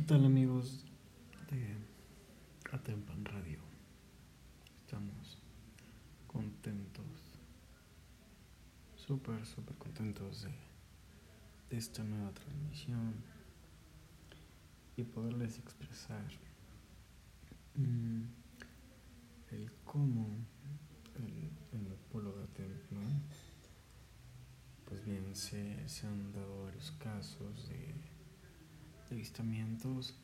¿Qué tal amigos de Atempan Radio? Estamos contentos, súper, súper contentos de, esta nueva transmisión y poderles expresar mm, el cómo el, en el pueblo de Atempan, pues bien, se, se han dado varios casos avistamientos